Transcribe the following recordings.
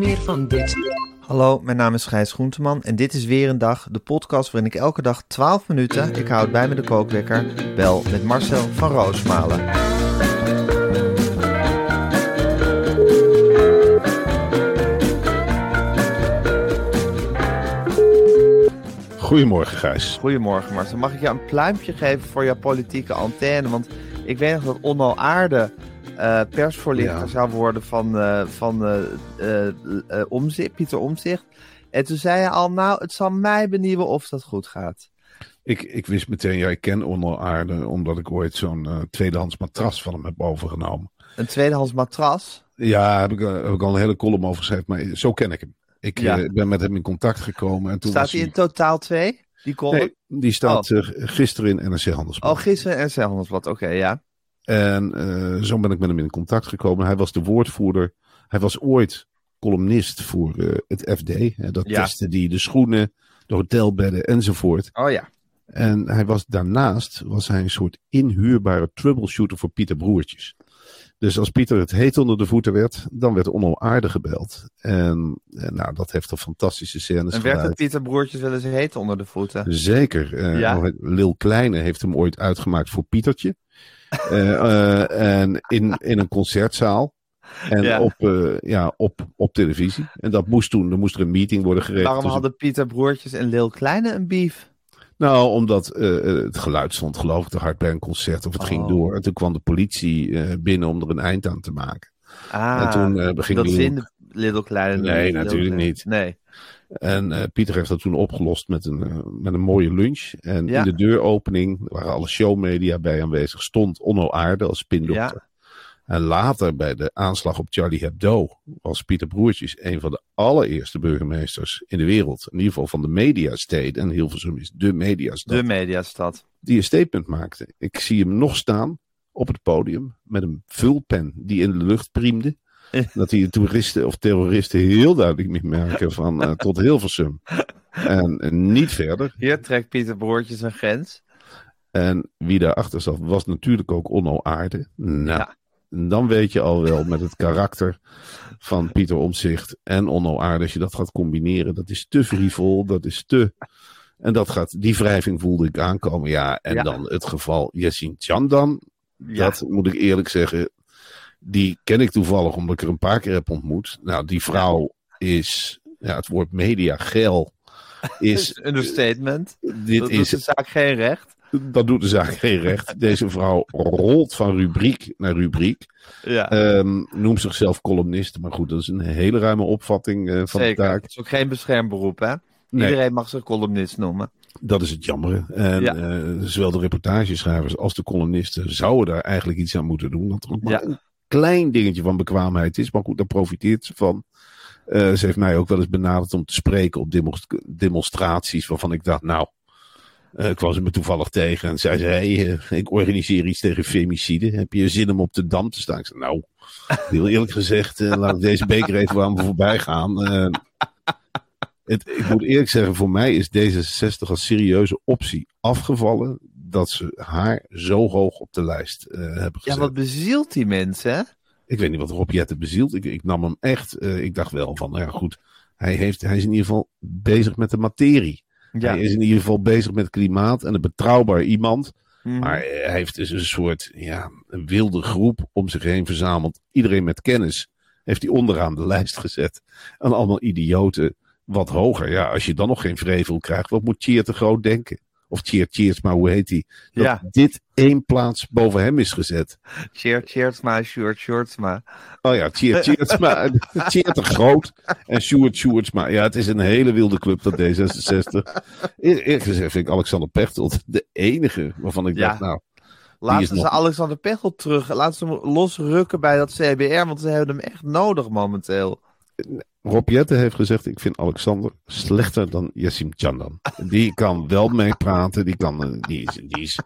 Meer van dit. Hallo, mijn naam is Gijs Groenteman en dit is weer een dag, de podcast waarin ik elke dag 12 minuten, ik houd bij me de kookwekker, bel met Marcel van Roosmalen. Goedemorgen, Gijs. Goedemorgen Marcel, mag ik jou een pluimpje geven voor jouw politieke antenne? Want ik weet nog dat Onno Aarde eh, persvoorlichter Ja. zou worden van, eh, van eh, Omzicht, Pieter Omzicht. En toen zei hij al, nou, het zal mij benieuwen of dat goed gaat. Ik, ik wist meteen, ja, ik ken Onno Aarde, omdat ik ooit zo'n eh, tweedehands matras van hem heb overgenomen. Een tweedehands matras. Ja, heb ik, heb ik al een hele column over geschreven, maar zo ken ik hem. Ik Ja. ben met hem in contact gekomen. En toen Staat hij in totaal twee? Die column? Nee, die staat eh, gisteren in NRC Handelsblad. Oh, gisteren en Handelsblad. Oké, ja. En eh, zo ben ik met hem in contact gekomen. Hij was de woordvoerder. Hij was ooit columnist voor eh, het FD. Hè, dat Ja. testte die de schoenen, de hotelbedden enzovoort. Oh ja. En hij was daarnaast was hij een soort inhuurbare troubleshooter voor Pieter Broertjes. Dus als Pieter het heet onder de voeten werd, dan werd Onno Aarde gebeld. En, en nou, dat heeft een fantastische scènes En werd het. Pieter Broertjes wel eens heet onder de voeten? Zeker. Eh, Ja. Lil Kleine heeft hem ooit uitgemaakt voor Pietertje. Eh, eh, en in, in een concertzaal. En Ja. op, eh, ja, op, op televisie. En dat moest toen, er moest er een meeting worden geregeld. Waarom tussen- hadden Pieter Broertjes en Lil Kleine een beef? Nou, omdat het geluid stond geloof ik te hard bij een concert of het ging Oh. door. En toen kwam de politie binnen om er een eind aan te maken. Ah, en toen dat Lil- vinden Lil Kleine Nee, natuurlijk niet. Nee. En eh, Pieter heeft dat toen opgelost met een, eh, met een mooie lunch. En Ja. in de deuropening, waren alle showmedia bij aanwezig, stond Onno Aarde als spindokter. En later bij de aanslag op Charlie Hebdo was Pieter Broertjes een van de allereerste burgemeesters in de wereld. In ieder geval van de mediasteden. En Hilversum is de mediastad. De mediastad. die een statement maakte. Ik zie hem nog staan op het podium met een vulpen die in de lucht priemde. Dat die toeristen of terroristen heel duidelijk niet merken van eh, tot Hilversum. En, en niet verder. Hier trekt Pieter Broertjes een grens. En wie daarachter zat was natuurlijk ook Onno Aarde. Nou, Ja. dan weet je al wel met het karakter van Pieter Omtzigt en Onno Aarde. Als je dat gaat combineren, dat is te frivol, dat is te... En dat gaat, die wrijving voelde ik aankomen. Ja, en Ja. dan het geval Yassine Chandan. Ja. Dat moet ik eerlijk zeggen. Die ken ik toevallig omdat ik er een paar keer heb ontmoet. Nou, die vrouw is, ja, het woord media geil is, Een understatement. dit dat doet is de zaak geen recht. dat doet de zaak geen recht. Deze vrouw rolt van rubriek naar rubriek. Ja, Ehm, noemt zichzelf columnist. Maar goed, dat is een hele ruime opvatting eh, van zeker. de taak. Het is ook geen beschermberoep, hè? Nee, Iedereen mag zich columnist noemen. dat is het jammer. En Ja. eh, zowel de reportageschrijvers als de columnisten zouden daar eigenlijk iets aan moeten doen. Dat er ook maar Ja. een klein dingetje van bekwaamheid is. Maar goed, daar profiteert ze van. Eh, ze heeft mij ook wel eens benaderd om te spreken op demonst- demonstraties. Waarvan ik dacht, nou, eh, ik was er me toevallig tegen. En zei ze, hey, eh, ik organiseer iets tegen femicide. Heb je zin om op de dam te staan? Ik zei, nou, heel eerlijk gezegd, laat ik deze beker even aan me voorbij gaan. Het, ik moet eerlijk zeggen, voor mij is D66 als serieuze optie afgevallen. Dat ze haar zo hoog op de lijst eh, hebben Ja, gezet. wat bezielt die mensen, hè? Ik weet niet wat Rob Jetten bezielt. Ik, ik nam hem echt. eh, ik dacht wel van, nou ja, goed. Hij, heeft, hij is in ieder geval bezig met de materie. Ja, Hij is in ieder geval bezig met klimaat en een betrouwbaar iemand. Mhm. Maar hij heeft dus een soort ja, een wilde groep om zich heen verzameld. Iedereen met kennis heeft hij onderaan de lijst gezet. En allemaal idioten wat hoger. Ja, als je dan nog geen vrevel krijgt, wat moet Cheer te groot denken? Of Cheer Cheers, maar hoe heet hij? Dat Ja. dit één plaats boven hem is gezet. Cheer, Cheersma, Sjoerd, Sjoerdsma. Oh ja, Cheer Cheersma. Cheer te groot. En Sjoerd Sjoerdsma. Ja, het is een hele wilde club, dat D66. Eer- Eerlijk gezegd vind ik Alexander Pechtold de enige waarvan ik Ja. dacht, nou, Laten ze nog- Alexander Pechel terug. Laten ze hem losrukken bij dat CBR, want ze hebben hem echt nodig momenteel. Rob Jette heeft gezegd, ik vind Alexander slechter dan Yassim Chandan. Die kan wel meepraten, die, kan, eh, die, is, die is,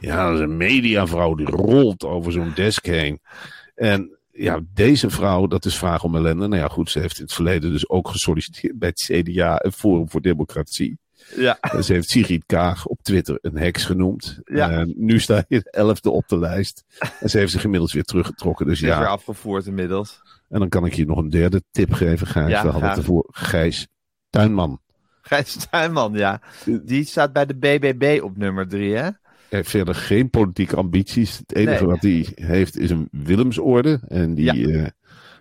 ja, dat is een mediavrouw, die rolt over zo'n desk heen. En ja, deze vrouw, dat is vraag om ellende. Nou ja, goed, ze heeft in het verleden dus ook gesolliciteerd bij het CDA, het Forum voor Democratie. Ja. En ze heeft Sigrid Kaag op Twitter een heks genoemd. Ja. Nu sta je de elfde op de lijst. En ze heeft zich inmiddels weer teruggetrokken. Dus Ze is weer ja, afgevoerd inmiddels. En dan kan ik je nog een derde tip geven, Gijs. Ja, We hadden het ervoor. Gijs Tuinman. Gijs Tuinman, ja. Die staat bij de BBB op nummer drie, hè? Hij heeft verder geen politieke ambities. Het enige Nee. wat hij heeft is een Willemsorde. En die, Ja. eh,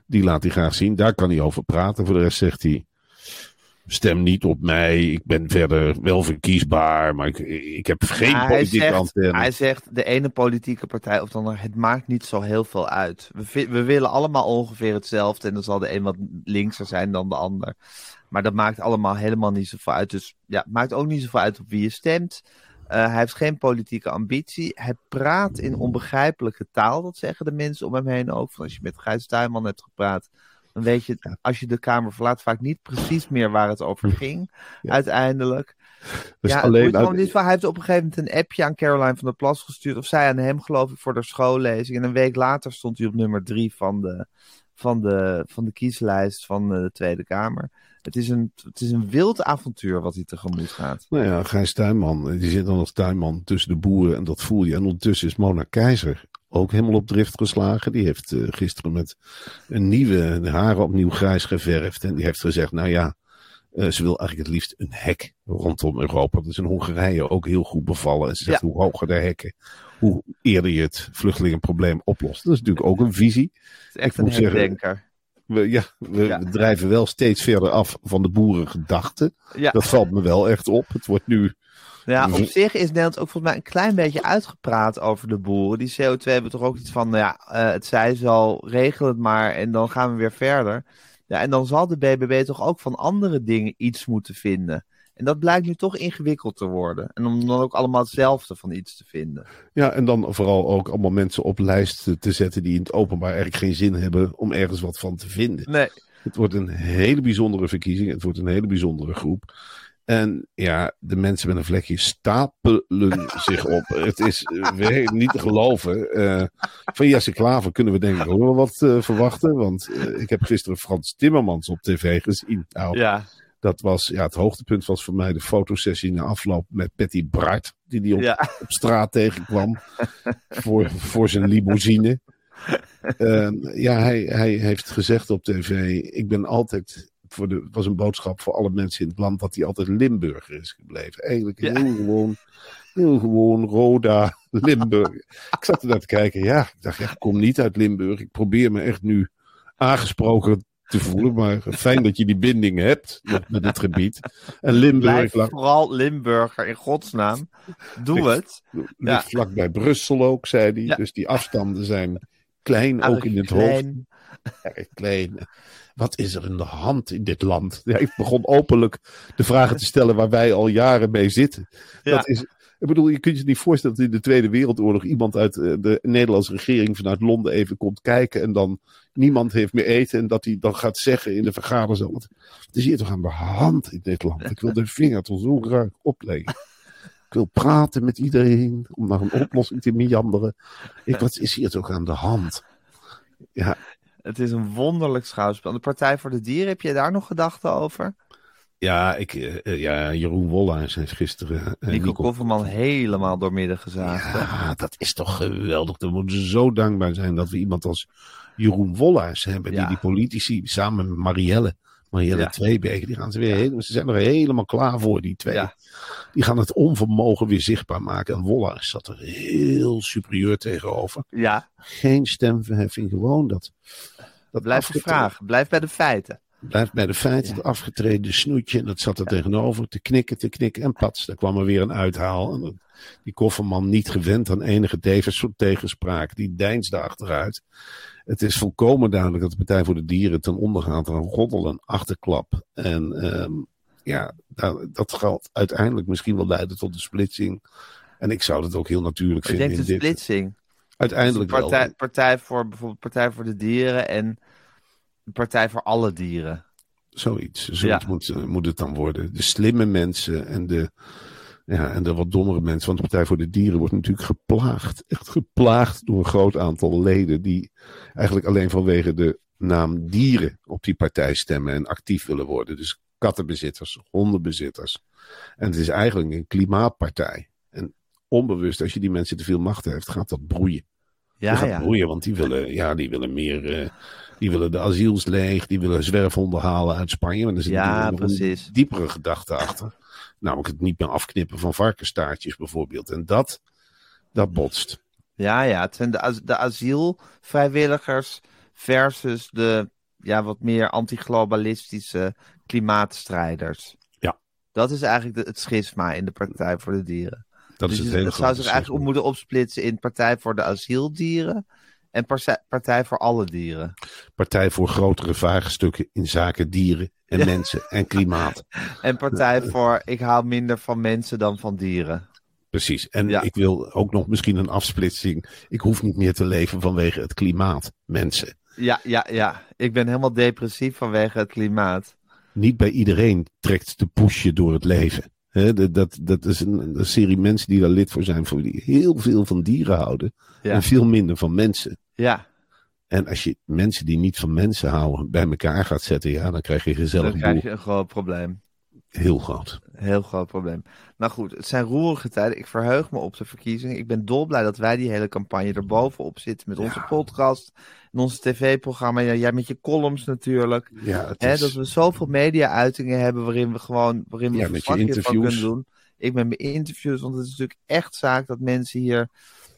die laat hij graag zien. Daar kan hij over praten. Voor de rest zegt hij... Stem niet op mij. Ik ben verder wel verkiesbaar. Maar ik, ik heb geen Ja, hij, politieke zegt, antenne. hij zegt, de ene politieke partij of de andere, het maakt niet zo heel veel uit. We, we willen allemaal ongeveer hetzelfde en dan zal de een wat linkser zijn dan de ander. Maar dat maakt allemaal helemaal niet zoveel uit. Dus ja, het maakt ook niet zoveel uit op wie je stemt. Eh, hij heeft geen politieke ambitie. Hij praat in onbegrijpelijke taal. Dat zeggen de mensen om hem heen ook. Van als je met Gijs Tuinman hebt gepraat, dan weet je, als je de Kamer verlaat, vaak niet precies meer waar het over ging. Ja. Uiteindelijk. Dus ja, alleen hij heeft op een gegeven moment een appje aan Caroline van der Plas gestuurd. Of zij aan hem, geloof ik, voor de schoollezing. En een week later stond hij op nummer drie van de, van de, van de kieslijst van de Tweede Kamer. Het is, een, het is een wild avontuur wat hij tegemoet gaat. Nou ja, Gijs Tuinman, die zit dan als tuinman tussen de boeren en dat voel je. En ondertussen is Mona Keizer ook helemaal op drift geslagen. Die heeft eh, gisteren met een nieuwe de haren opnieuw grijs geverfd. En die heeft gezegd, nou ja, eh, ze wil eigenlijk het liefst een hek rondom Europa. Dat is in Hongarije ook heel goed bevallen. En ze zegt, Ja. hoe hoger de hekken, hoe eerder je het vluchtelingenprobleem oplost. Dat is natuurlijk ook een visie. Het is echt een herdenker. We, ja, we, Ja. we drijven wel steeds verder af van de boerengedachte. Ja. Dat valt me wel echt op. Het wordt nu Ja, op zich is Nederland ook volgens mij een klein beetje uitgepraat over de boeren. Die CO2 hebben toch ook iets van, nou ja, eh, het zij zal, regel het maar en dan gaan we weer verder. Ja, en dan zal de BBB toch ook van andere dingen iets moeten vinden. En dat blijkt nu toch ingewikkeld te worden. En om dan ook allemaal hetzelfde van iets te vinden. Ja, en dan vooral ook allemaal mensen op lijsten te zetten die in het openbaar eigenlijk geen zin hebben om ergens wat van te vinden. Nee, Het wordt een hele bijzondere verkiezing. Het wordt een hele bijzondere groep. En ja, de mensen met een vlekje stapelen zich op. Het is eh, werkelijk niet te geloven. Eh, van Jesse Klaver kunnen we denk ik ook wel wat eh, verwachten. Want ik heb gisteren Frans Timmermans op tv gezien. Nou, ja. Dat was, ja, het hoogtepunt was voor mij de fotosessie na afloop met Patty Bart. Die die op Ja, op straat tegenkwam. voor, voor zijn limousine. En ja, hij, hij heeft gezegd op tv: Ik ben altijd. Voor de, was een boodschap voor alle mensen in het land dat hij altijd Limburger is gebleven. Eigenlijk Ja. heel gewoon, heel gewoon Roda, Limburg. Ik zat er naar te kijken. Ja, ik dacht, ja, ik kom niet uit Limburg. Ik probeer me echt nu aangesproken te voelen. Maar fijn dat je die binding hebt met het gebied. En Limburg vooral Limburger in godsnaam. Doe Ik- het. ligt Ja. vlak bij Brussel ook, zei hij. Ja. Dus die afstanden zijn klein, ook in het hoofd. Klein. Wat is er in de hand in dit land? Ja, ik begon openlijk de vragen te stellen waar wij al jaren mee zitten. Ja. Dat is, ik bedoel, je kunt je niet voorstellen dat in de Tweede Wereldoorlog iemand uit eh, de Nederlandse regering vanuit Londen even komt kijken en dan niemand heeft meer eten en dat hij dan gaat zeggen in de vergaderzaal. Wat is hier toch aan de hand in dit land? Ik wil de vinger toch zo graag opleggen. Ik wil praten met iedereen om naar een oplossing te meanderen. Ik, wat is hier toch aan de hand? Ja, Het is een wonderlijk schouwspel. De Partij voor de Dieren, heb je daar nog gedachten over? Ja, ik, eh, eh, ja Jeroen Wollaars heeft gisteren. eh, Nico Kofferman helemaal doormidden gezaagd. hè? Ja, dat is toch geweldig. Dan moeten ze zo dankbaar zijn dat we iemand als Jeroen Wollaars hebben. Ja. Die die politici samen met Marielle Marielle Ja. Die gaan ze weer helemaal, ze zijn er helemaal klaar voor, die twee. Ja. Die gaan het onvermogen weer zichtbaar maken. En Wolla zat er heel superieur tegenover. Ja, Geen stemverheffing, gewoon dat. dat blijf afgetreden- vragen. Blijf bij de feiten. Blijf bij de feiten, het afgetreden snoetje. En dat zat er tegenover, te knikken, te knikken. En pats, daar kwam er weer een uithaal. En dat- die kofferman, niet gewend aan enige tegenspraak, die deinsde achteruit. Het is volkomen duidelijk dat de Partij voor de Dieren ten onder gaat aan een roddel en achterklap. En ehm, ja, dat, dat gaat uiteindelijk misschien wel leiden tot een splitsing. En ik zou het ook heel natuurlijk Ik vinden. denk de splitsing. Uiteindelijk wel. partij, partij voor bijvoorbeeld Partij voor de Dieren en Partij voor alle dieren. Zoiets. Zoiets Ja. moet, moet het dan worden. De slimme mensen en de, ja, en de wat dommere mensen. Want de Partij voor de Dieren wordt natuurlijk geplaagd. Echt geplaagd door een groot aantal leden. Die eigenlijk alleen vanwege de naam dieren op die partij stemmen en actief willen worden. Dus kattenbezitters, hondenbezitters. En het is eigenlijk een klimaatpartij. En onbewust, als je die mensen te veel macht heeft, gaat dat broeien. Ja, Die gaat ja. broeien, want die willen, ja, die willen meer. eh, die willen de asiels leeg, die willen zwerfhonden halen uit Spanje. Maar er zit Ja, een diepere gedachte achter. Namelijk het niet meer afknippen van varkenstaartjes bijvoorbeeld. En dat, dat botst. Ja, ja. Het zijn de, as- de asielvrijwilligers versus de ja, wat meer antiglobalistische klimaatstrijders. Ja. Dat is eigenlijk de- het schisma in de Partij voor de Dieren. Dat dus is het je- hele zou zich eigenlijk moeten opsplitsen in Partij voor de asieldieren en Partij voor alle dieren. Partij voor grotere vraagstukken in zaken dieren en Ja. mensen en klimaat. En Partij voor ik hou minder van mensen dan van dieren. Precies. En Ja. ik wil ook nog misschien een afsplitsing. Ik hoef niet meer te leven vanwege het klimaat, mensen. Ja, ja, ja. Ik ben helemaal depressief vanwege het klimaat. niet bij iedereen trekt de poesje door het leven. Dat, dat, dat is een, een serie mensen die daar lid voor zijn, voor die heel veel van dieren houden Ja. en veel minder van mensen. Ja, En als je mensen die niet van mensen houden bij elkaar gaat zetten, ja, dan krijg je gezellig dan krijg boel. je een groot probleem. Heel groot. Heel groot probleem. Nou goed, het zijn roerige tijden. Ik verheug me op de verkiezingen. Ik ben dolblij dat wij die hele campagne er bovenop zitten met onze podcast en onze tv-programma. Ja, jij met je columns natuurlijk. Ja, is, dat we zoveel media-uitingen hebben waarin we gewoon waarin we Ja, een met je interviews. kunnen doen. Ik met mijn interviews, want het is natuurlijk echt zaak dat mensen hier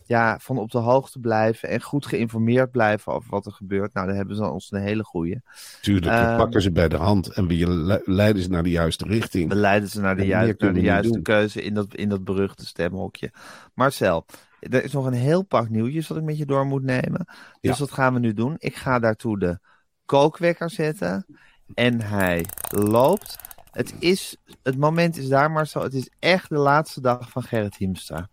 ja, van op de hoogte blijven en goed geïnformeerd blijven over wat er gebeurt. Nou, daar hebben ze ons een hele goeie. tuurlijk, we Ehm, pakken ze bij de hand en we le- leiden ze naar de juiste richting. We leiden ze naar de, juiste, naar de juiste doen. keuze in dat, in dat beruchte stemhokje. Marcel, er is nog een heel pak nieuwtjes dat ik met je door moet nemen. Dus Ja. wat gaan we nu doen? Ik ga daartoe de kookwekker zetten. En hij loopt. Het, is, het moment is daar, Marcel. Het is echt de laatste dag van Gerrit Hiemstra.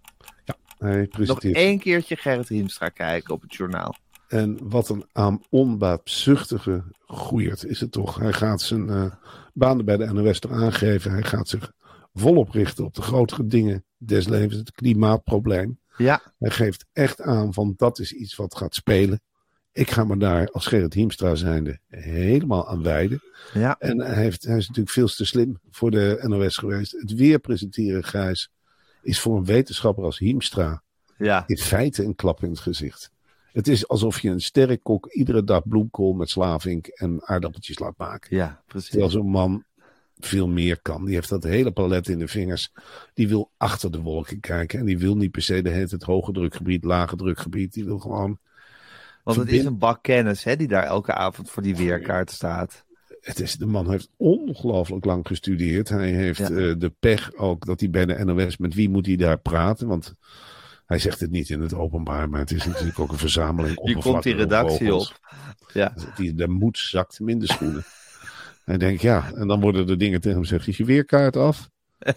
Hij Nog één keertje Gerrit Hiemstra kijken op het journaal. En wat een aan onbaatzuchtige goeiert is het toch. Hij gaat zijn eh banen bij de NOS er aangeven. Hij gaat zich volop richten op de grotere dingen des levens. Het klimaatprobleem. Ja, Hij geeft echt aan van dat is iets wat gaat spelen. Ik ga me daar als Gerrit Hiemstra zijnde helemaal aan wijden. ja, En hij, heeft, hij is natuurlijk veel te slim voor de NOS geweest. Het weer presenteren, Gijs, is voor een wetenschapper als Hiemstra ja. in feite een klap in het gezicht. Het is alsof je een sterrenkok iedere dag bloemkool met slavink en aardappeltjes laat maken. Ja, precies. Terwijl zo'n man veel meer kan. Die heeft dat hele palet in de vingers. Die wil achter de wolken kijken. En die wil niet per se de hele tijd hoge drukgebied, lage drukgebied. Die wil gewoon... Want het is een bak kennis hè, die daar elke avond voor die weerkaart staat. Het is, de man heeft ongelooflijk lang gestudeerd. Hij heeft Ja. eh, de pech ook dat hij bij de NOS... Met wie moet hij daar praten? Want hij zegt het niet in het openbaar. Maar het is natuurlijk ook een verzameling Je komt die redactie vogels. op. Ja. Die, de moed zakt hem in de schoenen. Hij denkt, ja, en dan worden er dingen tegen hem gezegd. Is je weerkaart af?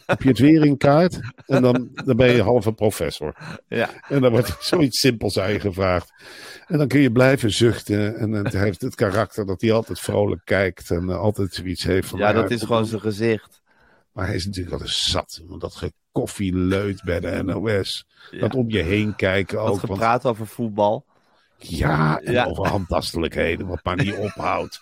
Heb je het weer in kaart? En dan, dan ben je halve professor. Ja. En dan wordt zoiets simpels aan je gevraagd. En dan kun je blijven zuchten. En het heeft het karakter dat hij altijd vrolijk kijkt. En altijd zoiets heeft van... ja, nou dat is gewoon zijn gezicht. Maar hij is natuurlijk wel eens zat. Want dat gekoffieleut bij de NOS. Ja. Dat om je heen kijken ook. Gepraat over voetbal. ja, en Ja. over handtastelijkheden. Wat maar niet ophoudt.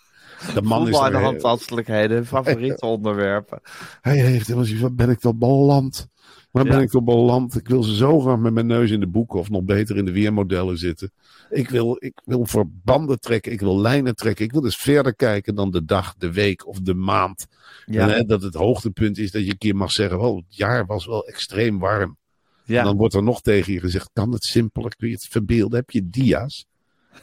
De man is de er- handtastelijkheden, favoriete onderwerpen. Hij heeft helemaal zoiets van, ben ik toch beland? Waar Ja. ben ik toch beland? Ik wil ze zo graag met mijn neus in de boeken of nog beter in de weermodellen zitten. Ik wil, ik wil verbanden trekken, ik wil lijnen trekken. Ik wil dus verder kijken dan de dag, de week of de maand. Ja, En, hè, dat het hoogtepunt is dat je een keer mag zeggen: Oh, het jaar was wel extreem warm. ja. En dan wordt er nog tegen je gezegd: Kan het simpeler? Kun je het verbeelden? Heb je dia's?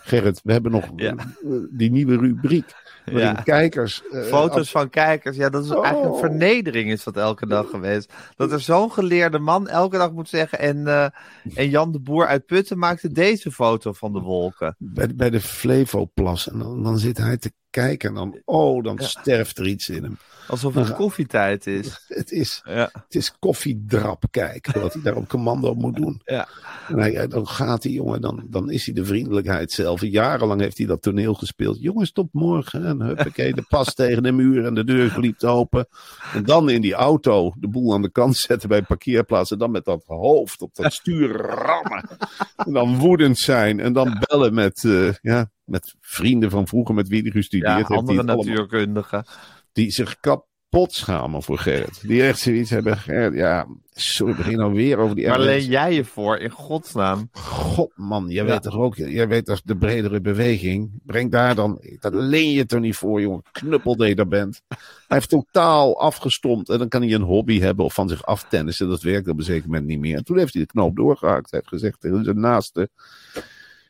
Gerrit, we hebben nog Ja. eh, die nieuwe rubriek. Ja. kijkers. eh, Foto's van kijkers. Ja, dat is eigenlijk een Oh. vernedering is dat elke dag geweest. Dat er zo'n geleerde man elke dag moet zeggen. En, eh, en Jan de Boer uit Putten maakte deze foto van de wolken. bij, bij de Flevoplas. En dan, dan zit hij te kijken. En dan, oh, dan Ja. sterft er iets in hem. Alsof het koffietijd is. Het is, Ja. het is koffiedrap kijken. Wat hij daar op commando moet doen. Ja. En hij, dan gaat die jongen, dan, dan is hij de vriendelijkheid zelf. Jarenlang heeft hij dat toneel gespeeld. Jongens, tot morgen. En huppakee, de pas tegen de muur en de deur glipt open. En dan in die auto de boel aan de kant zetten bij parkeerplaats. En dan met dat hoofd op dat stuur rammen. En dan woedend zijn. En dan bellen met, eh, ja, met vrienden van vroeger met wie hij gestudeerd Ja, heeft. die andere allemaal- natuurkundigen. die zich kapot schamen voor Gerrit. Die echt zoiets hebben. Gerrit, ja, sorry, begin nou weer over die Waar RS. leen jij je voor, in godsnaam? God man, jij Ja. weet toch ook, jij weet als de bredere beweging. Breng daar dan, dat leen je toch niet voor, jongen. Knuppel dat je daar bent. Hij heeft totaal afgestompt. En dan kan hij een hobby hebben of van zich aftennissen. Dat werkt op een zeker moment niet meer. En toen heeft hij de knoop doorgehakt. Hij heeft gezegd tegen zijn naaste.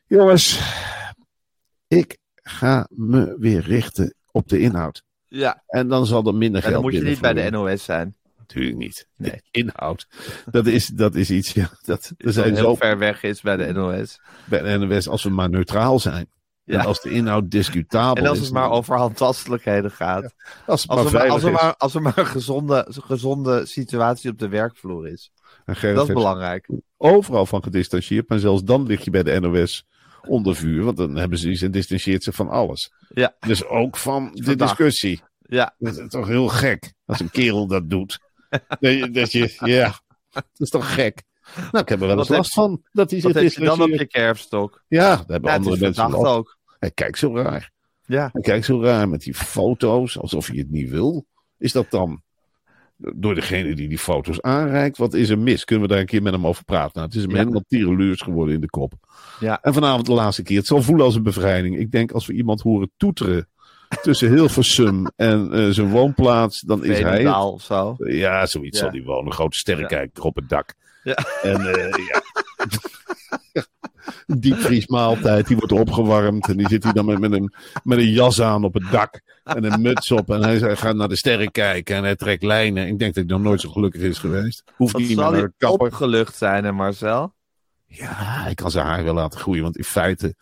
Jongens, ik ga me weer richten op de inhoud. Ja, En dan zal er minder en geld dan moet je niet bij de. NOS zijn. Natuurlijk niet. Nee. De inhoud. Dat is, dat is iets, ja. Dat, er Dat zijn heel zo ver weg is bij de NOS. bij de NOS als we maar neutraal zijn. Ja. En als de inhoud discutabel En als is. het maar over handtastelijkheden gaat. Als het Als maar er maar, als er is. maar, als er maar een gezonde, gezonde situatie op de werkvloer is. Dat is belangrijk. overal van gedistanceerd. Maar zelfs dan lig je bij de NOS onder vuur. Want dan hebben ze iets en distancieert zich van alles. Ja, Dus ook van de discussie. ja. Dat is toch heel gek als een kerel dat doet. Dat je, dat ja, dat is toch gek. Nou, ik heb er wel eens last van dat hij zich Wat je dan op je kerfstok? Ja, daar hebben Ja, andere mensen wel. ook. Hij kijkt zo raar. Ja. Hij kijkt zo raar met die foto's, alsof hij het niet wil. Is dat dan door degene die die foto's aanreikt? Wat is er mis? Kunnen we daar een keer met hem over praten? Nou, het is hem Ja. helemaal tierenluurs geworden in de kop. Ja. En vanavond de laatste keer. Het zal voelen als een bevrijding. Ik denk als we iemand horen toeteren tussen Hilversum en eh, zijn woonplaats, dan is hij het. Of zo. Ja, zoiets Ja. zal hij wonen. Een grote sterrenkijker op het dak. Ja. En eh, ja. Diepvriesmaaltijd, die wordt opgewarmd. En die zit hij dan met, met, een, met een jas aan op het dak. En een muts op. En hij, hij gaat naar de sterren kijken. En hij trekt lijnen. Ik denk dat hij nog nooit zo gelukkig is geweest. Hoeft Wat niet meer naar hij de kapper. opgelucht zijn, hè Marcel? Ja, hij kan zijn haar wel laten groeien. Want in feite,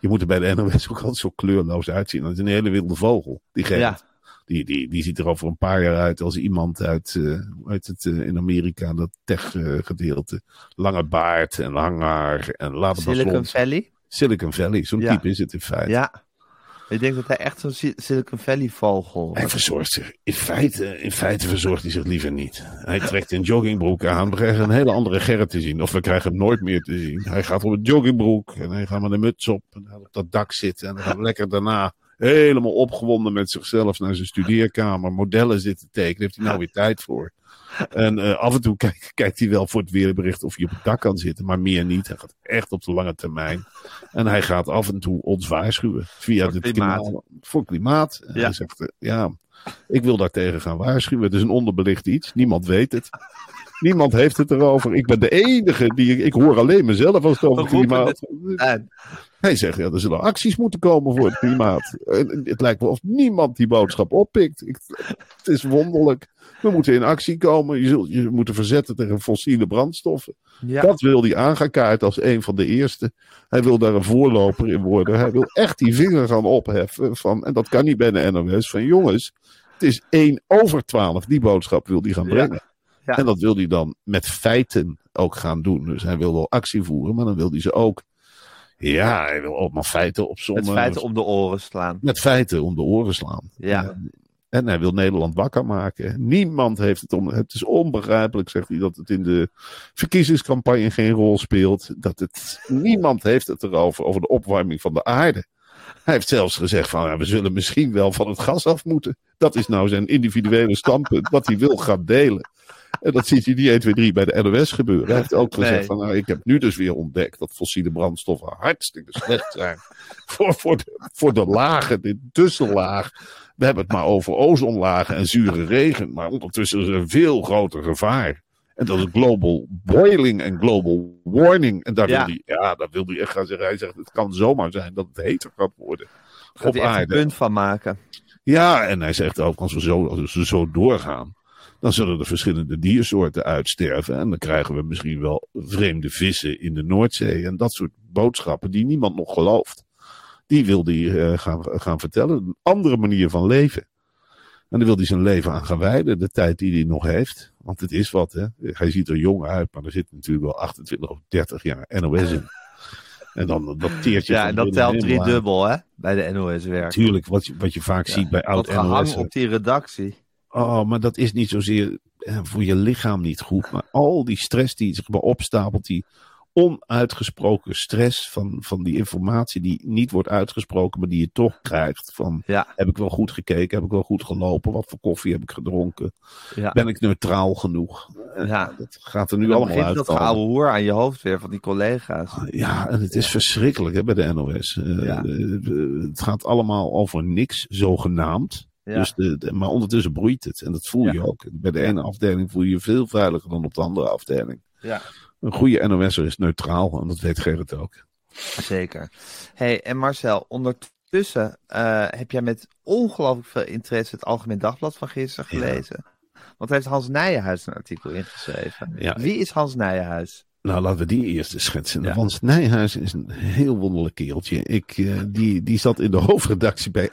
je moet er bij de NOS ook altijd zo kleurloos uitzien. Dat is een hele wilde vogel. Die. Ja. Die, die, die ziet er over een paar jaar uit als iemand uit, eh, hoe heet het eh, in Amerika, dat tech-gedeelte. Lange baard en lang haar en later Silicon. Valley? Silicon Valley, zo'n Ja. type is het in feite. Ja. Ik denk dat hij echt zo'n Si- Silicon Valley vogel Hij verzorgt zich, in feite, in feite verzorgt hij zich liever niet. Hij trekt een joggingbroek aan. We krijgen een hele andere Gerrit te zien. Of we krijgen hem nooit meer te zien. Hij gaat op een joggingbroek en hij gaat met een muts op. En hij gaat op dat dak zitten. En dan gaat lekker daarna helemaal opgewonden met zichzelf naar zijn studeerkamer. Modellen zitten tekenen. Heeft hij nou weer tijd voor. En eh, af en toe kijkt, kijkt hij wel voor het weerbericht of hij op het dak kan zitten. Maar meer niet. Hij gaat echt op de lange termijn. En hij gaat af en toe ons waarschuwen. Via Voor de klimaat. kanaal- Voor klimaat. En Ja. Hij zegt, eh, ja, ik wil daar tegen gaan waarschuwen. Het is een onderbelicht iets. Niemand weet het. Niemand heeft het erover. Ik ben de enige die. Ik hoor alleen mezelf als het over klimaat. Hij zegt, ja, er zullen acties moeten komen voor het klimaat. Het lijkt wel of niemand die boodschap oppikt. Ik, het is wonderlijk. We moeten in actie komen. Je zult je moeten verzetten tegen fossiele brandstoffen. ja. Dat wil hij aangekaart als een van de eerste. Hij wil daar een voorloper in worden. Hij wil echt die vinger gaan opheffen. Van, en dat kan niet bij de NOS. Van jongens, het is 1 over 12. Die boodschap wil hij gaan Ja. brengen. Ja. En dat wil hij dan met feiten ook gaan doen. Dus hij wil wel actie voeren, maar dan wil hij ze ook. Ja, hij wil maar feiten opzommen. Het feiten om de oren slaan. Met feiten om de oren slaan. Ja. En, en hij wil Nederland wakker maken. Niemand heeft het om. Het is onbegrijpelijk, zegt hij, dat het in de verkiezingscampagne geen rol speelt. Dat het, niemand heeft het erover, over de opwarming van de aarde. Hij heeft zelfs gezegd van, ja, we zullen misschien wel van het gas af moeten. Dat is nou zijn individuele standpunt, wat hij wil gaan delen. En dat ziet hij niet 1, 2, 3 bij de NOS gebeuren. Hij heeft ook gezegd Nee. van, nou, ik heb nu dus weer ontdekt dat fossiele brandstoffen hartstikke slecht zijn. voor, voor, de, voor de lagen, de tussenlaag. We hebben het maar over ozonlagen en zure regen. Maar ondertussen is er een veel groter gevaar. En dat is global boiling en global warming. En daar Ja. wil hij, ja, daar wil hij echt gaan zeggen. Hij zegt, het kan zomaar zijn dat het heter gaat worden. Gaat op hij echt een aarde. punt van maken. Ja, en hij zegt ook, als we, zo, als we zo doorgaan, dan zullen er verschillende diersoorten uitsterven. En dan krijgen we misschien wel vreemde vissen in de Noordzee. En dat soort boodschappen die niemand nog gelooft. Die wil hij eh, gaan, gaan vertellen. Een andere manier van leven. En daar wil hij zijn leven aan gaan wijden, de tijd die hij nog heeft. Want het is wat, hè. Hij ziet er jong uit, maar er zit natuurlijk wel 28 of 30 jaar NOS in. En dan dat teertje Ja, en dat telt drie dubbel, hè? Bij de NOS-werk. Natuurlijk, wat je, wat je vaak ziet bij Dat oud gehang op die redactie. Oh, maar dat is niet zozeer eh, voor je lichaam niet goed. Maar al die stress die zich maar opstapelt, die onuitgesproken stress van, van die informatie die niet wordt uitgesproken, maar die je toch krijgt. Van, Ja. heb ik wel goed gekeken? Heb ik wel goed gelopen? Wat voor koffie heb ik gedronken? Ja. Ben ik neutraal genoeg? Eh, Ja. Dat gaat er nu allemaal uit. dat geouwe hoer aan je hoofd weer van die collega's. Ja, en het is verschrikkelijk hè, bij de NOS. Eh, het gaat allemaal over niks, zogenaamd. Ja. Dus de, de- maar ondertussen broeit het. En dat voel je Ja. ook. Bij de ene afdeling voel je je veel veiliger dan op de andere afdeling. Ja. Een goede NOS'er is neutraal. En dat weet Gerrit ook. Zeker. hey, en Marcel, ondertussen eh, heb jij met ongelooflijk veel interesse het Algemeen Dagblad van gisteren gelezen. Want heeft Hans Nijenhuis een artikel ingeschreven. Ja. Wie is Hans Nijenhuis? Nou, laten we die eerst eens schetsen. Ja. Want Nijhuis is een heel wonderlijk kereltje. Ik, eh, die, die zat in de hoofdredactie bij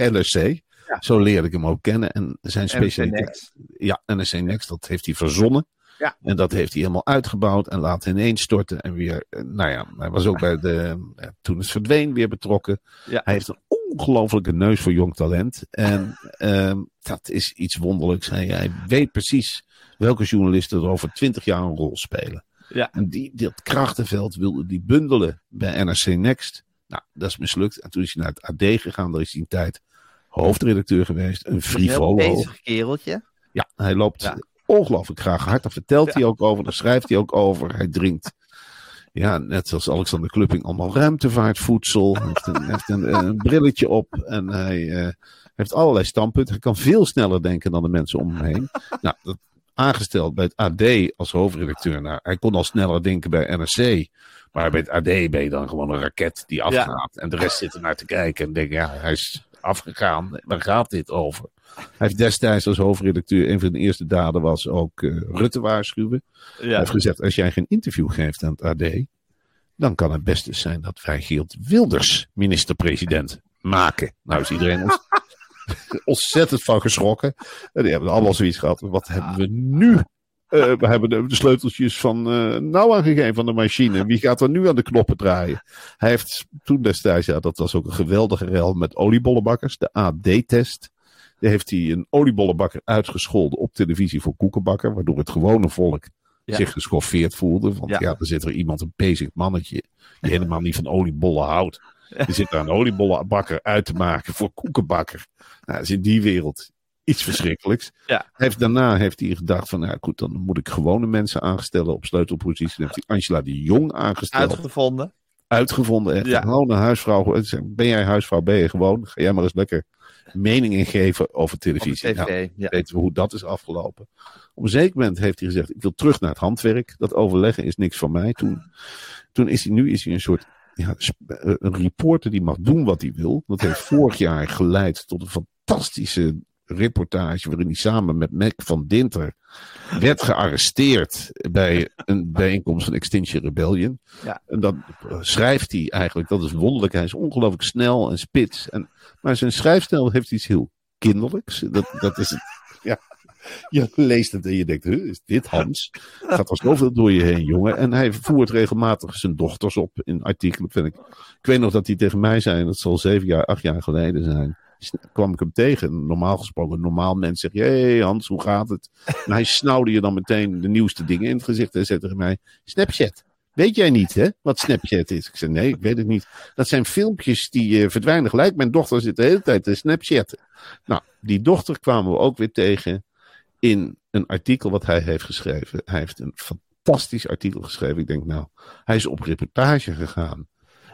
Zo leerde ik hem ook kennen. En zijn specialiteit... Ja, NRC Next, dat heeft hij verzonnen. Ja. En dat heeft hij helemaal uitgebouwd en laten ineens storten. En weer, eh, nou ja, hij was ook bij de, eh, toen het verdween, weer betrokken. Ja. Hij heeft een ongelofelijke neus voor jong talent. En ehm, dat is iets wonderlijks. Hij, hij weet precies welke journalisten er over twintig jaar een rol spelen. Ja. En die, dat krachtenveld wilde die bundelen bij NRC Next. Nou, dat is mislukt. En toen is hij naar het AD gegaan. Daar is hij een tijd hoofdredacteur geweest. Een Een frivolo. bezig kereltje. Ja, hij loopt Ja. ongelooflijk graag hard. Daar vertelt hij ook over, daar schrijft hij ook over. Hij drinkt, ja, net zoals Alexander Klupping, allemaal ruimtevaartvoedsel. Hij heeft een, heeft een, een brilletje op en hij eh, heeft allerlei standpunten. Hij kan veel sneller denken dan de mensen om hem heen. Nou, dat, aangesteld bij het AD als hoofdredacteur. Nou, hij kon al sneller denken bij NRC. Maar bij het AD ben je dan gewoon een raket die afgaat. En de rest zit er naar te kijken en denken, ja, hij is afgegaan. Waar gaat dit over? Hij heeft destijds als hoofdredacteur, een van de eerste daden was ook eh, Rutte waarschuwen. Hij heeft gezegd, als jij geen interview geeft aan het AD, dan kan het best eens zijn dat wij Geert Wilders minister-president maken. Nou is iedereen ons ontzettend van geschrokken. En die hebben allemaal zoiets gehad. Wat hebben we nu? Eh, we hebben de, de sleuteltjes van eh nou aangegeven van de machine. Wie gaat er nu aan de knoppen draaien? Hij heeft toen destijds, ja, dat was ook een geweldige rel met oliebollenbakkers, de AD-test. Daar heeft hij een oliebollenbakker uitgescholden op televisie voor koekenbakker, waardoor het gewone volk Ja. zich geschoffeerd voelde. Want Ja. ja. er zit er iemand, een bezig mannetje, die helemaal niet van oliebollen houdt. Die zit daar een oliebollenbakker uit te maken voor koekenbakker. Nou, dat is in die wereld iets verschrikkelijks. Ja. Heeft, daarna heeft hij gedacht van, nou goed, dan moet ik gewone mensen aanstellen op sleutelposities. Dan heeft hij Angela de Jong aangesteld Uitgevonden. uitgevonden. Echt. Ja. Gewoon een huisvrouw. Ben jij huisvrouw? Ben je gewoon? Ga jij maar eens lekker mening ingeven over Op televisie. de tv. Nou, ja. weten we hoe dat is afgelopen. Op een zeker moment heeft hij gezegd: Ik wil terug naar het handwerk. Dat overleggen is niks van mij. Toen, toen is hij nu is hij een soort. Ja, eh, een reporter die mag doen wat hij wil. Dat heeft vorig jaar geleid tot een fantastische reportage. waarin hij samen met Mac van Dinter. werd gearresteerd bij een bijeenkomst van Extinction Rebellion. Ja. En dan schrijft hij eigenlijk, dat is wonderlijk. Hij is ongelooflijk snel en spits. En, maar zijn schrijfstijl heeft iets heel kinderlijks. Dat, dat is het. Ja. Je leest het en je denkt, huh, is dit Hans? Gaat er zoveel door je heen, jongen. En hij voert regelmatig zijn dochters op in artikelen. Vind ik. ik weet nog dat hij tegen mij zei, dat zal zeven jaar, acht jaar geleden zijn. Sn- kwam ik hem tegen. Normaal gesproken, normaal mens zegt, hey Hans, hoe gaat het? En hij snauwde je dan meteen de nieuwste dingen in het gezicht. En zei tegen mij, Snapchat. Weet jij niet, hè, wat Snapchat is? Ik zei, nee, ik weet het niet. Dat zijn filmpjes die eh, verdwijnen gelijk. Mijn dochter zit de hele tijd te Snapchatten. Nou, die dochter kwamen we ook weer tegen in een artikel wat hij heeft geschreven. Hij heeft een fantastisch artikel geschreven. Ik denk, nou, hij is op reportage gegaan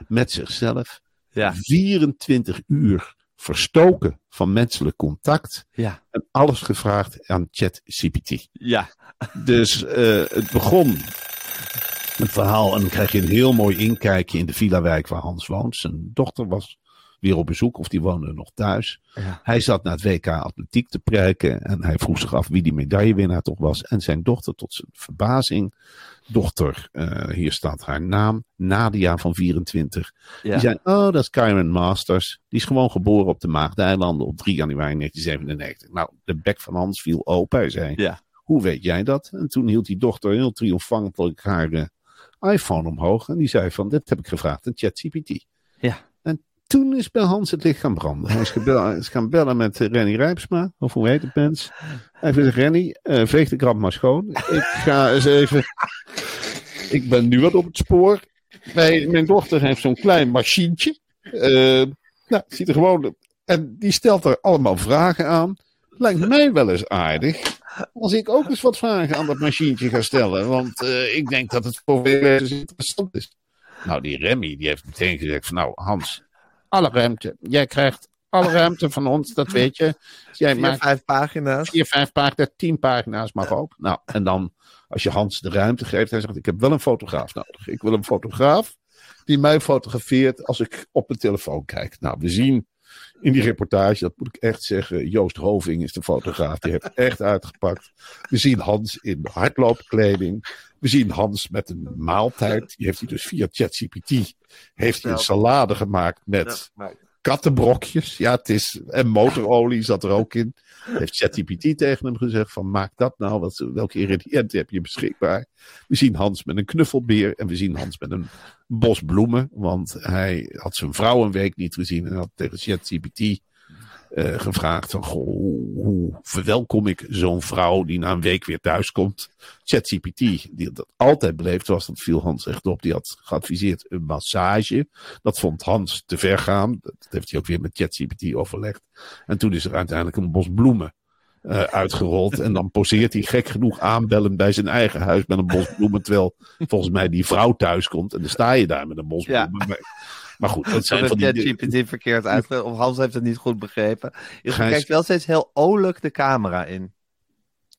met zichzelf. Ja. 24 uur verstoken van menselijk contact. Ja. En alles gevraagd aan ChatGPT. Ja. Dus eh, het begon het verhaal. En dan krijg je een heel mooi inkijkje in de villa-wijk waar Hans woont. Zijn dochter was weer op bezoek of die woonde nog thuis. Ja. Hij zat naar het WK Atletiek te prijken. En hij vroeg zich af wie die medaillewinnaar toch was. En zijn dochter, tot zijn verbazing. Dochter, eh, hier staat haar naam. Nadia van 24. Ja. Die zei, oh, dat is Kyron Masters. Die is gewoon geboren op de Maagdeilanden op 3 januari 1997. Nou, de bek van Hans viel open. Hij zei, Ja. hoe weet jij dat? En toen hield die dochter heel triomfantelijk haar eh, iPhone omhoog. En die zei van, dit heb ik gevraagd aan ChatGPT. Ja. En toen is bij Hans het licht gaan branden. Hij is, gaan bellen met eh, Renny Rijpsma. Of hoe heet het, mens? Hij zegt, Renny, eh, veeg de krant maar schoon. Ik ga eens even... Ik ben nu wat op het spoor. Mijn, dochter heeft zo'n klein machientje. Eh, nou, ziet er gewoon... En die stelt er allemaal vragen aan. Lijkt mij wel eens aardig. Als ik ook eens wat vragen aan dat machientje ga stellen. Want ik denk dat het voor veel mensen interessant is. Nou, die Remy die heeft meteen gezegd van nou Hans, alle ruimte. Jij krijgt alle ruimte van ons, dat weet je. Jij Vier, maakt vijf pagina's. vier, vijf pagina's, tien pagina's mag ook. Nou, en dan als je Hans de ruimte geeft, hij zegt ik heb wel een fotograaf nodig. Ik wil een fotograaf die mij fotografeert als ik op mijn telefoon kijk. Nou, we zien in die reportage, dat moet ik echt zeggen, Joost Hoving is de fotograaf. Die heeft echt uitgepakt. We zien Hans in hardloopkleding. We zien Hans met een maaltijd. Die heeft hij dus via ChatGPT. Heeft hij een salade gemaakt met kattenbrokjes. Ja, het is. En motorolie zat er ook in. Heeft ChatGPT tegen hem gezegd: van maak dat nou. Wat, welke ingrediënten heb je beschikbaar? We zien Hans met een knuffelbeer. En we zien Hans met een bos bloemen. Want hij had zijn vrouw een week niet gezien. En had tegen ChatGPT eh, gevraagd: van, goh, hoe, hoe verwelkom ik zo'n vrouw die na een week weer thuis komt? ChatGPT, die dat altijd beleefd was, dat viel Hans echt op. Die had geadviseerd een massage. Dat vond Hans te ver gaan. Dat heeft hij ook weer met ChatGPT overlegd. En toen is er uiteindelijk een bos bloemen eh, uitgerold. En dan poseert hij gek genoeg aanbellen bij zijn eigen huis met een bos bloemen. Terwijl volgens mij die vrouw thuis komt. En dan sta je daar met een bos Ja. bloemen. Maar, maar goed, dat Dat zijn van heeft die... ChatGPT verkeerd uitge... Of Hans heeft het niet goed begrepen. Je kijkt wel steeds heel olijk de camera in.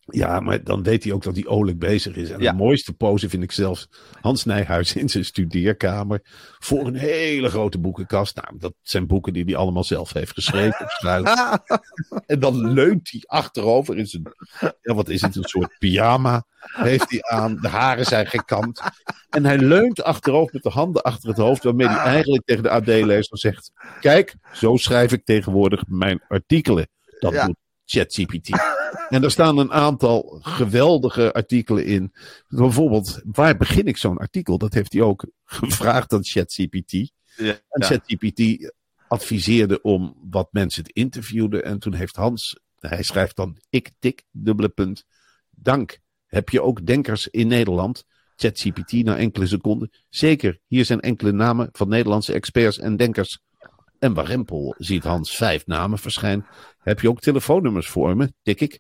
Ja, maar dan weet hij ook dat hij oorlijk bezig is. En Ja. de mooiste pose vind ik zelfs Hans Nijhuis in zijn studeerkamer. Voor een hele grote boekenkast. Nou, dat zijn boeken die hij allemaal zelf heeft geschreven. En dan leunt hij achterover in zijn, ja, wat is het, een soort pyjama heeft hij aan. De haren zijn gekamd. En hij leunt achterover met de handen achter het hoofd, waarmee hij eigenlijk tegen de AD-lezer zegt, kijk, zo schrijf ik tegenwoordig mijn artikelen. Dat Ja. doet ChatGPT. En daar staan een aantal geweldige artikelen in. Bijvoorbeeld, waar begin ik zo'n artikel? Dat heeft hij ook gevraagd aan ChatGPT. Ja. En. ChatGPT adviseerde om wat mensen te interviewden. En toen heeft Hans, hij schrijft dan ik tik, dubbele punt, dank. Heb je ook denkers in Nederland? ChatGPT na enkele seconden. Zeker, hier zijn enkele namen van Nederlandse experts en denkers. En Warempel ziet Hans vijf namen verschijnen. Heb je ook telefoonnummers voor me? Tik ik.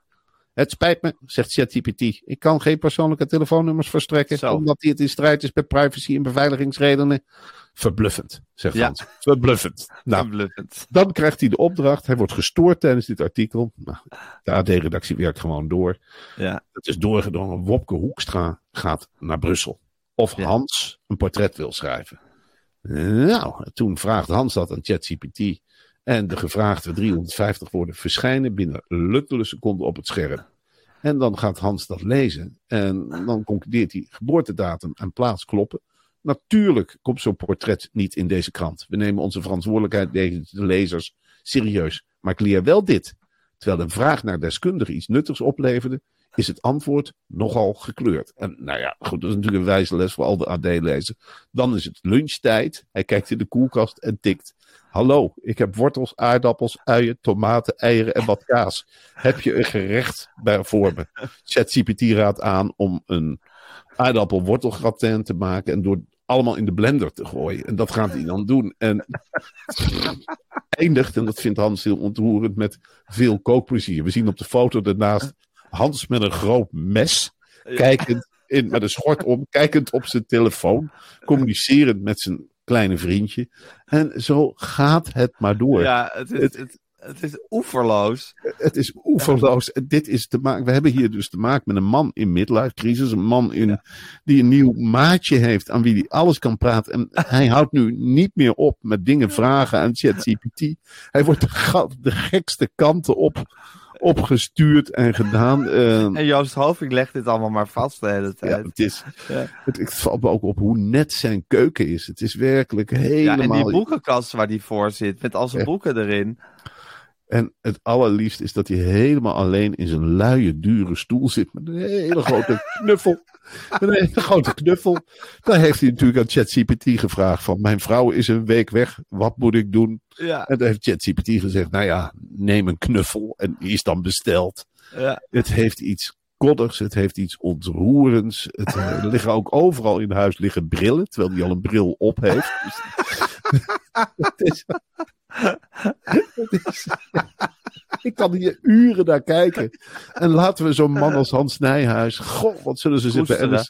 Het spijt me, zegt ChatGPT. Ik kan geen persoonlijke telefoonnummers verstrekken, Zo. omdat die het in strijd is met privacy en beveiligingsredenen. Verbluffend, zegt Ja. Hans. Verbluffend. Nou, Bluffend. dan krijgt hij de opdracht. Hij wordt gestoord tijdens dit artikel. Nou, de AD-redactie werkt gewoon door. Ja. Het is doorgedrongen. Wopke Hoekstra gaat naar Brussel. Of Ja. Hans een portret wil schrijven. Nou, toen vraagt Hans dat aan ChatGPT. En de gevraagde 350 woorden verschijnen binnen luttele seconden op het scherm. En dan gaat Hans dat lezen. En dan concludeert hij geboortedatum en plaats kloppen. Natuurlijk komt zo'n portret niet in deze krant. We nemen onze verantwoordelijkheid tegen de lezers serieus. Maar ik leer wel dit. Terwijl een vraag naar deskundigen iets nuttigs opleverde, is het antwoord nogal gekleurd. En nou ja, goed, dat is natuurlijk een wijze les voor al de AD-lezers. Dan is het lunchtijd. Hij kijkt in de koelkast en tikt. Hallo, ik heb wortels, aardappels, uien, tomaten, eieren en wat kaas. Heb je een gerecht bij voor me? ChatGPT raadt aan om een aardappel-wortelgratin te maken en door allemaal in de blender te gooien. En dat gaat hij dan doen. En eindigt, en dat vindt Hans heel ontroerend, met veel kookplezier. We zien op de foto daarnaast Hans met een groot mes, kijkend in, met een schort om, kijkend op zijn telefoon, communicerend met zijn kleine vriendje. En zo gaat het maar door. Ja, het is, het, het is oeverloos. Het is oeverloos. Dit is te maken. We hebben hier dus te maken met een man in midlife crisis. Een man in, die een nieuw maatje heeft aan wie hij alles kan praten. En hij houdt nu niet meer op met dingen vragen aan ChatGPT. Hij wordt de, gekste kanten op, opgestuurd en gedaan. Eh, En Joost Hoving legt dit allemaal maar vast de hele ja, tijd. het, is, Ja. het, het valt me ook op hoe net zijn keuken is. Het is werkelijk Ja, helemaal... en die boekenkast waar die voor zit, met al zijn Ja. boeken erin. En het allerliefst is dat hij helemaal alleen in zijn luie, dure stoel zit. Met een hele grote knuffel. Met een hele grote knuffel. Daar heeft hij natuurlijk aan ChatGPT gevraagd van... Mijn vrouw is een week weg, wat moet ik doen? Ja, En daar heeft ChatGPT gezegd... Nou ja, neem een knuffel. En die is dan besteld. ja. Het heeft iets koddigs, het heeft iets ontroerends. Het, eh, er liggen ook overal in huis liggen brillen, terwijl hij al een bril op heeft. Dus, het is, ik kan hier uren naar kijken. En laten we zo'n man als Hans Nijhuis. Goh, wat zullen ze zich bij. NRC,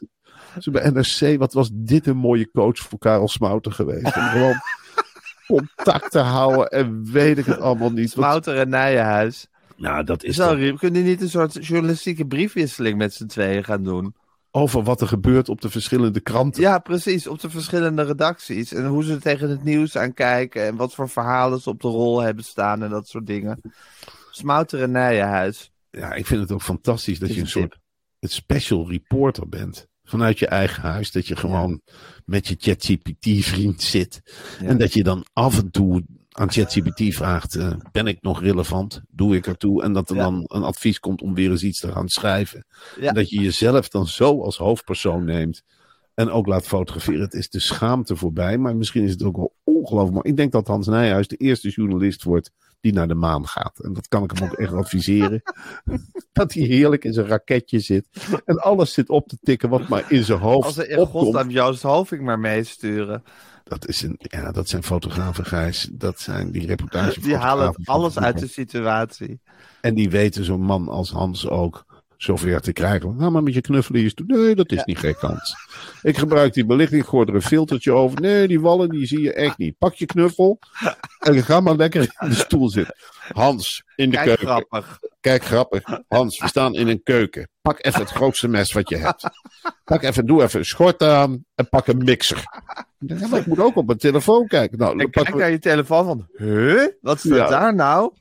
ze bij NRC. Wat was dit een mooie coach voor Karel Smouter geweest? Om gewoon contact te houden en weet ik het allemaal niet. Want, Wouter en Nijenhuis. nou, dat is toch- Riem, kunnen die niet een soort journalistieke briefwisseling met z'n tweeën gaan doen? Over wat er gebeurt op de verschillende kranten. Ja, precies. Op de verschillende redacties. En hoe ze tegen het nieuws aankijken. En wat voor verhalen ze op de rol hebben staan en dat soort dingen. Smouter en Nijenhuis. ja, ik vind het ook fantastisch dat je een een soort het special reporter bent. Vanuit je eigen huis. Dat je gewoon met je ChatGPT-vriend zit. Ja. En dat je dan af en toe aan ChatGPT vraagt: eh, Ben ik nog relevant? Doe ik ertoe? En dat er Ja. dan een advies komt om weer eens iets te gaan schrijven. Ja. En dat je jezelf dan zo als hoofdpersoon neemt. En ook laat fotograferen. Het is de schaamte voorbij. Maar misschien is het ook wel ongelooflijk. Maar ik denk dat Hans Nijhuis de eerste journalist wordt die naar de maan gaat. En dat kan ik hem ook echt adviseren. dat hij heerlijk in zijn raketje zit. En alles zit op te tikken wat maar in zijn hoofd Als ze in opkomt. godsnaam Joost Hoving maar meesturen. Dat, is een, ja, dat zijn fotografen, Gijs. Dat zijn die reportagefotografen. Die halen alles uit de situatie. En die weten zo'n man als Hans ook zover te krijgen. Nou, maar met je knuffelen. Nee, dat is Ja. niet gek, Hans. Ik gebruik die belichting, ik gooi er een filtertje over. Nee, die wallen, die zie je echt niet. Pak je knuffel en ga maar lekker in de stoel zitten. Hans, in de Kijk, keuken. grappig. Kijk, grappig. Hans, we staan in een keuken. Pak even het grootste mes wat je hebt. Pak even, doe even een schort aan en pak een mixer. Ja, maar ik moet ook op mijn telefoon kijken. Nou, En kijk naar je telefoon van, huh? Wat staat Ja. daar nou?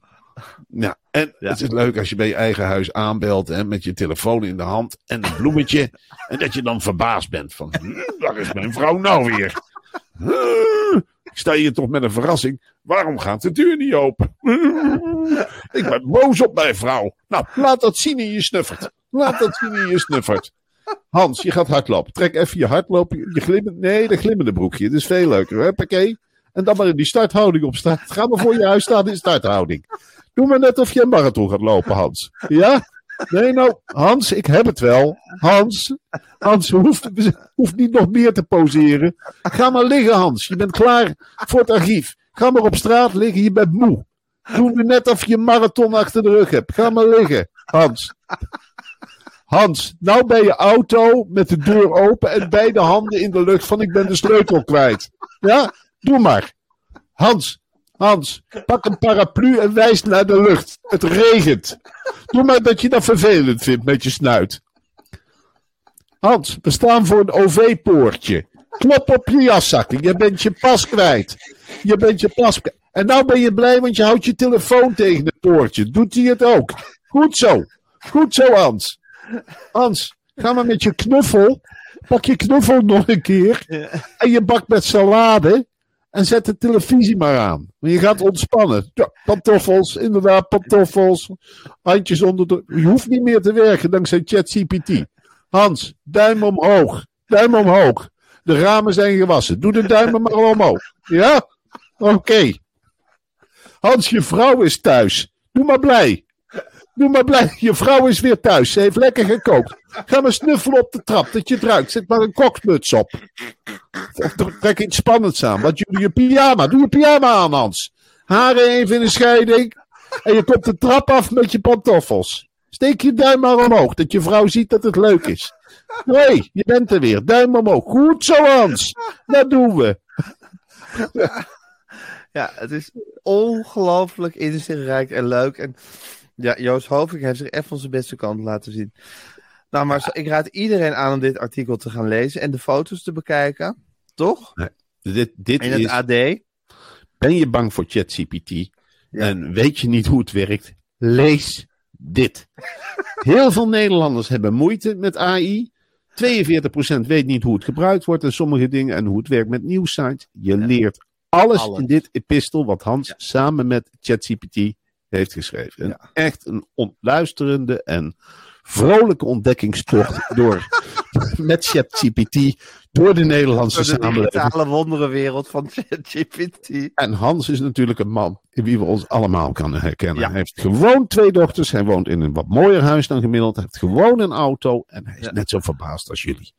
Ja, en Ja. het is leuk als je bij je eigen huis aanbelt hè, met je telefoon in de hand en een bloemetje. en dat je dan verbaasd bent van, "Hm, waar is mijn vrouw nou weer? Ik sta hier toch met een verrassing. Waarom gaat de deur niet open? ik ben boos op mijn vrouw. Nou, laat dat zien in je snuffert. Laat dat zien in je snuffert. Hans, je gaat hardlopen. Trek even je hardlopen. Je nee, dat glimmende broekje. Dat is veel leuker. Huppakee. En dan maar in die starthouding op staan. Ga maar voor je huis staan in starthouding. Doe maar net of je een marathon gaat lopen, Hans. Ja? Nee, nou, Hans, ik heb het wel. Hans, Hans hoeft, hoeft niet nog meer te poseren. Ga maar liggen, Hans. Je bent klaar voor het archief. Ga maar op straat liggen, je bent moe. Doe maar net of je een marathon achter de rug hebt. Ga maar liggen, Hans. Hans, nou bij je auto met de deur open en beide handen in de lucht van ik ben de sleutel kwijt. Ja, doe maar. Hans, Hans, pak een paraplu en wijs naar de lucht. Het regent. Doe maar dat je dat vervelend vindt met je snuit. Hans, we staan voor een OV-poortje. Klop op je jaszakken. Je bent je pas kwijt. Je bent je pas kwijt. En nou ben je blij, want je houdt je telefoon tegen het poortje. Doet hij het ook? Goed zo. Goed zo, Hans. Hans, ga maar met je knuffel. Pak je knuffel nog een keer. En je bak met salade. En zet de televisie maar aan. Want je gaat ontspannen. Ja, pantoffels, inderdaad, pantoffels. Handjes onder de... Je hoeft niet meer te werken dankzij ChatGPT. Hans, duim omhoog. Duim omhoog. De ramen zijn gewassen. Doe de duimen maar omhoog. Ja? Oké. Hans, je vrouw is thuis. Doe maar blij. Doe maar blij. Je vrouw is weer thuis. Ze heeft lekker gekookt. Ga maar snuffelen op de trap dat je het ruikt. Zet maar een koksmuts op. Of trek iets spannends aan. Wat doe je pyjama? Doe je pyjama aan, Hans. Haren even in een scheiding. En je komt de trap af met je pantoffels. Steek je duim maar omhoog, dat je vrouw ziet dat het leuk is. Hé, hey, je bent er weer. Duim omhoog. Goed zo, Hans. Dat doen we. Ja, het is ongelooflijk inzichtrijk en leuk. En ja, Joost Hoving heeft zich echt van zijn beste kant laten zien. Nou, maar ik raad iedereen aan om dit artikel te gaan lezen en de foto's te bekijken. Toch? Dit, dit In het is, AD. ben je bang voor ChatGPT en weet je niet hoe het werkt? Lees dit. Heel veel Nederlanders hebben moeite met AI. 42% weet niet hoe het gebruikt wordt en sommige dingen en hoe het werkt met nieuwsites. Je leert alles, Alles. in dit epistel wat Hans samen met ChatGPT heeft geschreven. En Echt een ontluisterende en vrolijke ontdekkingstocht door met ChatGPT door de Nederlandse de samenleving. digitale wonderenwereld van ChatGPT. En Hans is natuurlijk een man in wie we ons allemaal kunnen herkennen. Ja. Hij heeft gewoon twee dochters. Hij woont in een wat mooier huis dan gemiddeld. Hij heeft gewoon een auto. En hij is Ja. net zo verbaasd als jullie.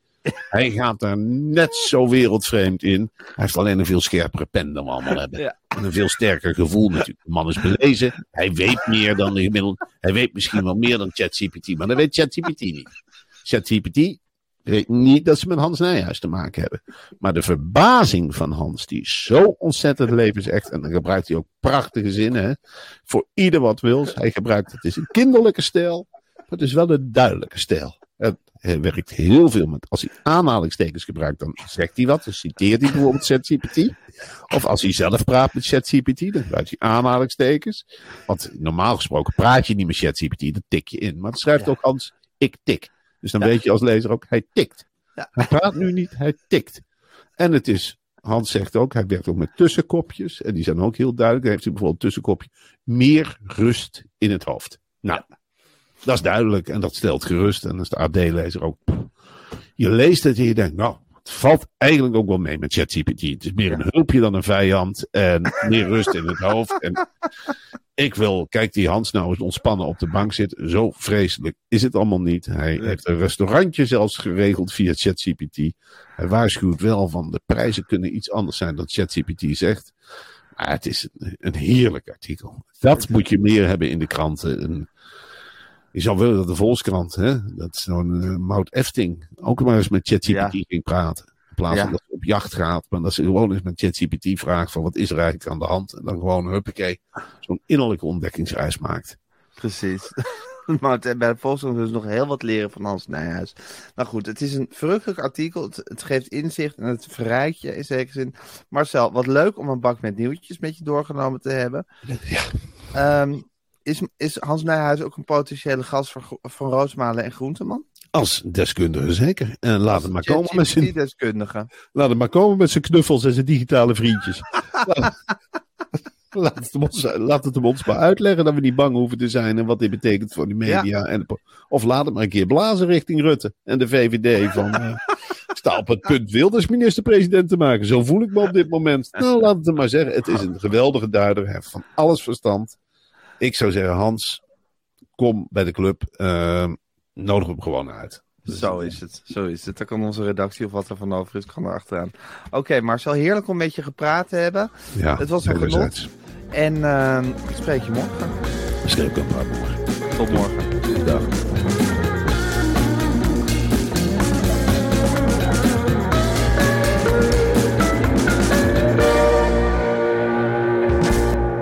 Hij gaat daar net zo wereldvreemd in. Hij heeft alleen een veel scherpere pen dan we allemaal hebben. Ja. En een veel sterker gevoel natuurlijk. De man is belezen. Hij weet meer dan de gemiddeld. Hij weet misschien wel meer dan ChatGPT. Maar dat weet ChatGPT niet. ChatGPT weet niet dat ze met Hans Nijhuis te maken hebben. Maar de verbazing van Hans, die is zo ontzettend levensecht. En dan gebruikt hij ook prachtige zinnen. Hè? Voor ieder wat wils. Hij gebruikt, het is een kinderlijke stijl. Maar het is wel een duidelijke stijl. Het, werkt heel veel met, als hij aanhalingstekens gebruikt, dan zegt hij wat. Dan citeert hij bijvoorbeeld ChatGPT. Of als hij zelf praat met ChatGPT, dan gebruikt hij aanhalingstekens. Want normaal gesproken praat je niet met ChatGPT, dat tik je in. Maar het schrijft ook Hans, ik tik. Dus dan weet je als lezer ook, hij tikt. Ja. Hij praat nu niet, hij tikt. En het is, Hans zegt ook, hij werkt ook met tussenkopjes. En die zijn ook heel duidelijk. Dan heeft hij bijvoorbeeld tussenkopje, meer rust in het hoofd. Nou, dat is duidelijk en dat stelt gerust. En dan is de AD-lezer ook. Je leest het en je denkt, nou, het valt eigenlijk ook wel mee met ChatGPT. Het is meer een hulpje dan een vijand. En meer rust in het hoofd. En ik wil, kijk, die Hans nou eens ontspannen op de bank zit. Zo vreselijk is het allemaal niet. Hij heeft een restaurantje zelfs geregeld via ChatGPT. Hij waarschuwt wel van de prijzen kunnen iets anders zijn dan ChatGPT zegt. Maar het is een, een heerlijk artikel. Dat moet je meer hebben in de kranten. Een, je zou willen dat de Volkskrant, hè, dat zo'n uh, Mout Efting ook maar eens met ChatGPT Ja. ging praten. In plaats Ja. van dat ze op jacht gaat, maar dat ze gewoon eens met ChatGPT vraagt van wat is er eigenlijk aan de hand. En dan gewoon, huppakee, zo'n innerlijke ontdekkingsreis maakt. Precies. Maar het- bij de Volkskrant dus nog heel wat leren van Hans Nijhuis. Nou goed, het is een verrukkelijk artikel. Het, het geeft inzicht en het verrijkt je in zekere zin. Marcel, wat leuk om een bak met nieuwtjes met je doorgenomen te hebben. Ja. Ehm, is, is Hans Nijhuis ook een potentiële gast van, Roosmalen en Groenteman? Als deskundige zeker. En laat het maar komen met zijn, deskundige. laat het maar komen met zijn knuffels en zijn digitale vriendjes. laat, laat het hem ons, laat het hem ons maar uitleggen dat we niet bang hoeven te zijn en wat dit betekent voor de media. En, de of laat het maar een keer blazen richting Rutte en de VVD van... eh, sta op het punt Wilders minister-president te maken. Zo voel ik me op dit moment. Nou, laat het hem maar zeggen. Het is een geweldige duider. Hij heeft van alles verstand. Ik zou zeggen, Hans, kom bij de club. Eh, nodig hem gewoon uit. Zo is het, zo is het. Dan kan onze redactie of wat er van over is, kan er achteraan. Oké, Marcel, heerlijk om met je gepraat te hebben. Ja, Het was een genot. wederzijds. En ehm, ik spreek je morgen. Een paar morgen. Tot morgen. Dag.